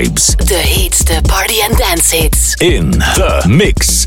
Vibes. De heetste party and dance hits. In the mix.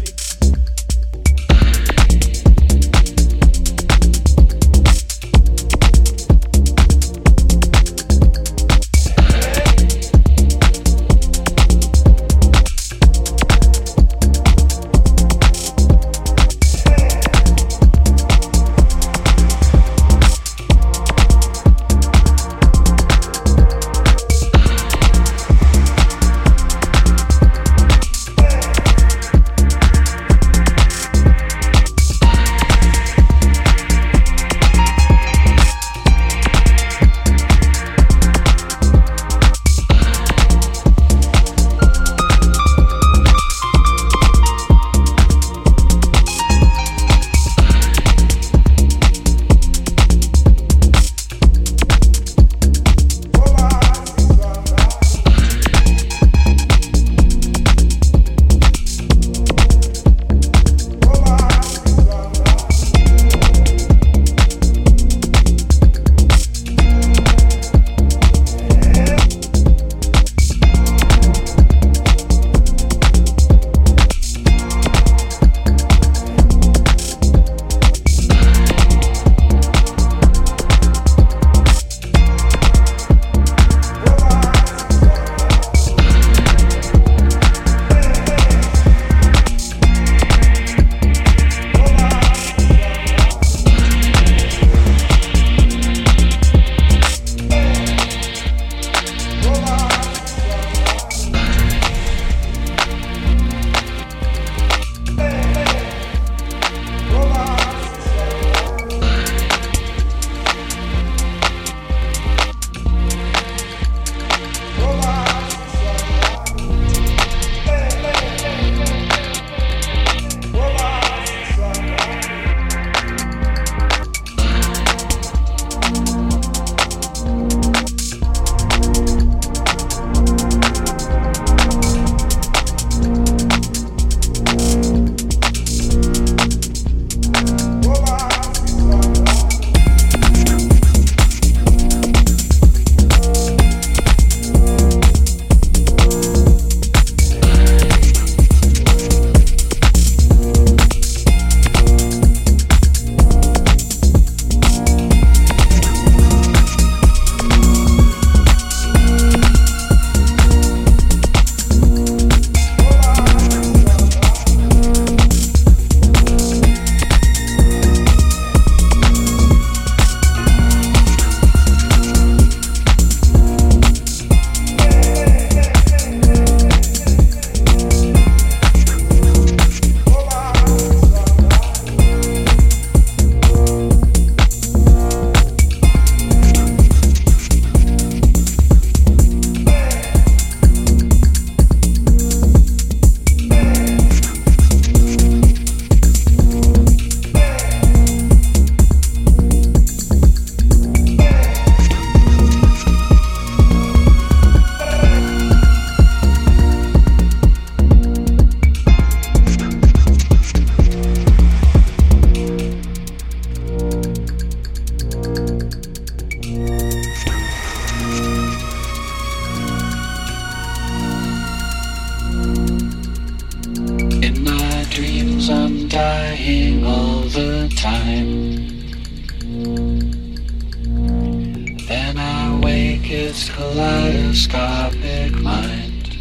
microscopic mind.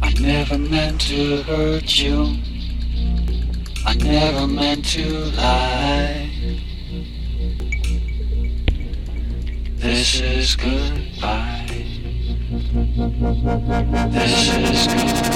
I never meant to hurt you. I never meant to lie. This is goodbye. This is goodbye.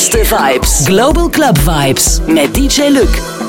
Beste vibes. Global Club Vibes met DJ Luc.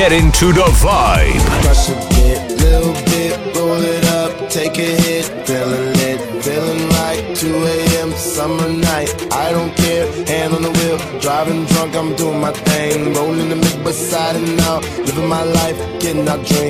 get into the vibe. Crush a bit, little bit, roll it up, take a hit, feeling lit, feeling like 2 a.m. summer night. I don't care, hand on the wheel, driving drunk, I'm doing my thing, rolling the mid beside and out, living my life, getting out dreams.